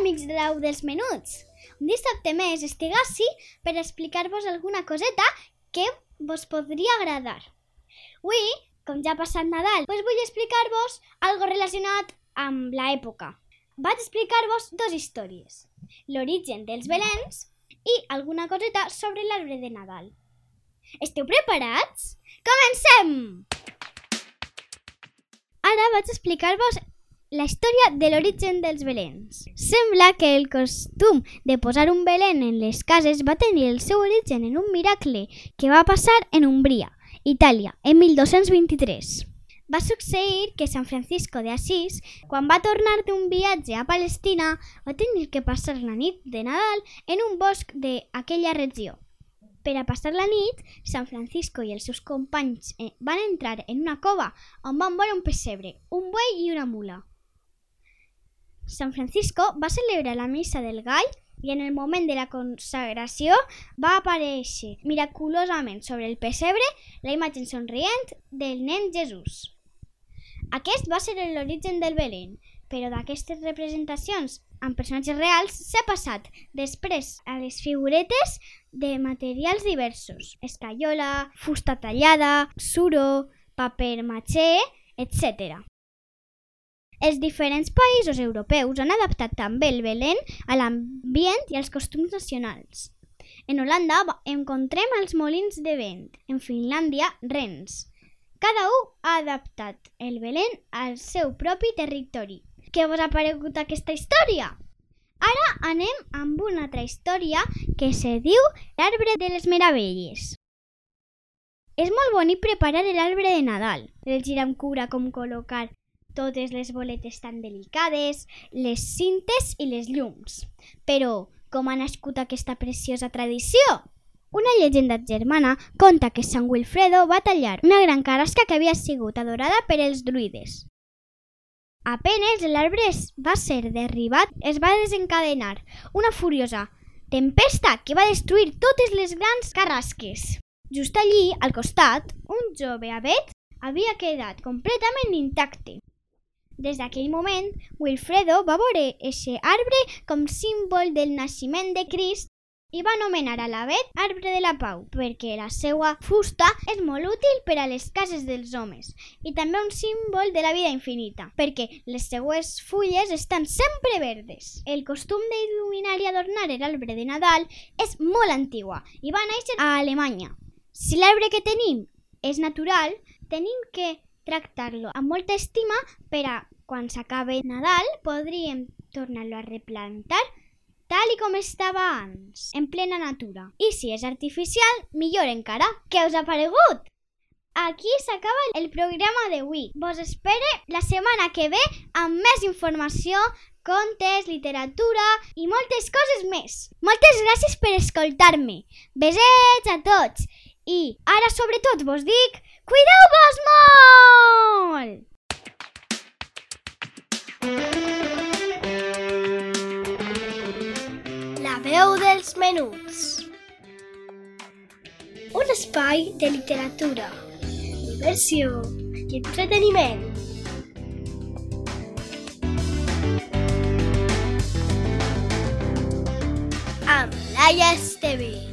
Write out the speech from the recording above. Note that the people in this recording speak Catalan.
Amics de l'au dels menuts! Un dissabte més estic així per explicar-vos alguna coseta que vos podria agradar. Avui, com ja ha passat Nadal, pues vull explicar-vos algo relacionat amb l'època. Vaig explicar-vos dues històries. L'origen dels belens i alguna coseta sobre l'arbre de Nadal. Esteu preparats? Comencem! Ara vaig explicar-vos la història de l'origen dels belens. Sembla que el costum de posar un belén en les cases va tenir el seu origen en un miracle que va passar en Umbria, Itàlia, en 1223. Va succeir que San Francisco de Asís, quan va tornar d'un viatge a Palestina, va tenir que passar la nit de Nadal en un bosc d'aquella regió. Per a passar la nit, San Francisco i els seus companys eh, van entrar en una cova on van veure un pessebre, un buey i una mula. San Francisco va celebrar la missa del gall i en el moment de la consagració va aparèixer miraculosament sobre el pessebre la imatge somrient del nen Jesús. Aquest va ser l'origen del Belén, però d'aquestes representacions amb personatges reals s'ha passat després a les figuretes de materials diversos, escaiola, fusta tallada, suro, paper maché, etc. Els diferents països europeus han adaptat també el Belén a l'ambient i als costums nacionals. En Holanda encontrem els molins de vent, en Finlàndia, rens. Cada un ha adaptat el Belén al seu propi territori. Què vos ha paregut aquesta història? Ara anem amb una altra història que se diu l'arbre de les meravelles. És molt bonic preparar l'arbre de Nadal. Elegir amb cura com col·locar totes les boletes tan delicades, les cintes i les llums. Però, com ha nascut aquesta preciosa tradició? Una llegenda germana conta que Sant Wilfredo va tallar una gran carrasca que havia sigut adorada per els druides. Apenes l'arbre va ser derribat, es va desencadenar una furiosa tempesta que va destruir totes les grans carrasques. Just allí, al costat, un jove avet havia quedat completament intacte. Des d'aquell moment, Wilfredo va veure eixe arbre com símbol del naixement de Crist i va anomenar a l'avet arbre de la pau, perquè la seva fusta és molt útil per a les cases dels homes i també un símbol de la vida infinita, perquè les seues fulles estan sempre verdes. El costum d'il·luminar i adornar l'arbre de Nadal és molt antigua i va néixer a Alemanya. Si l'arbre que tenim és natural, tenim que tractar-lo amb molta estima per a quan s'acabe Nadal podríem tornar-lo a replantar tal i com estava abans, en plena natura. I si és artificial, millor encara. Què us ha paregut? Aquí s'acaba el programa d'avui. Vos espere la setmana que ve amb més informació, contes, literatura i moltes coses més. Moltes gràcies per escoltar-me. Besets a tots. I ara sobretot vos dic, cuideu-vos molt! La veu dels menuts. Un espai de literatura, diversió i entreteniment. Amb Laia Esteve.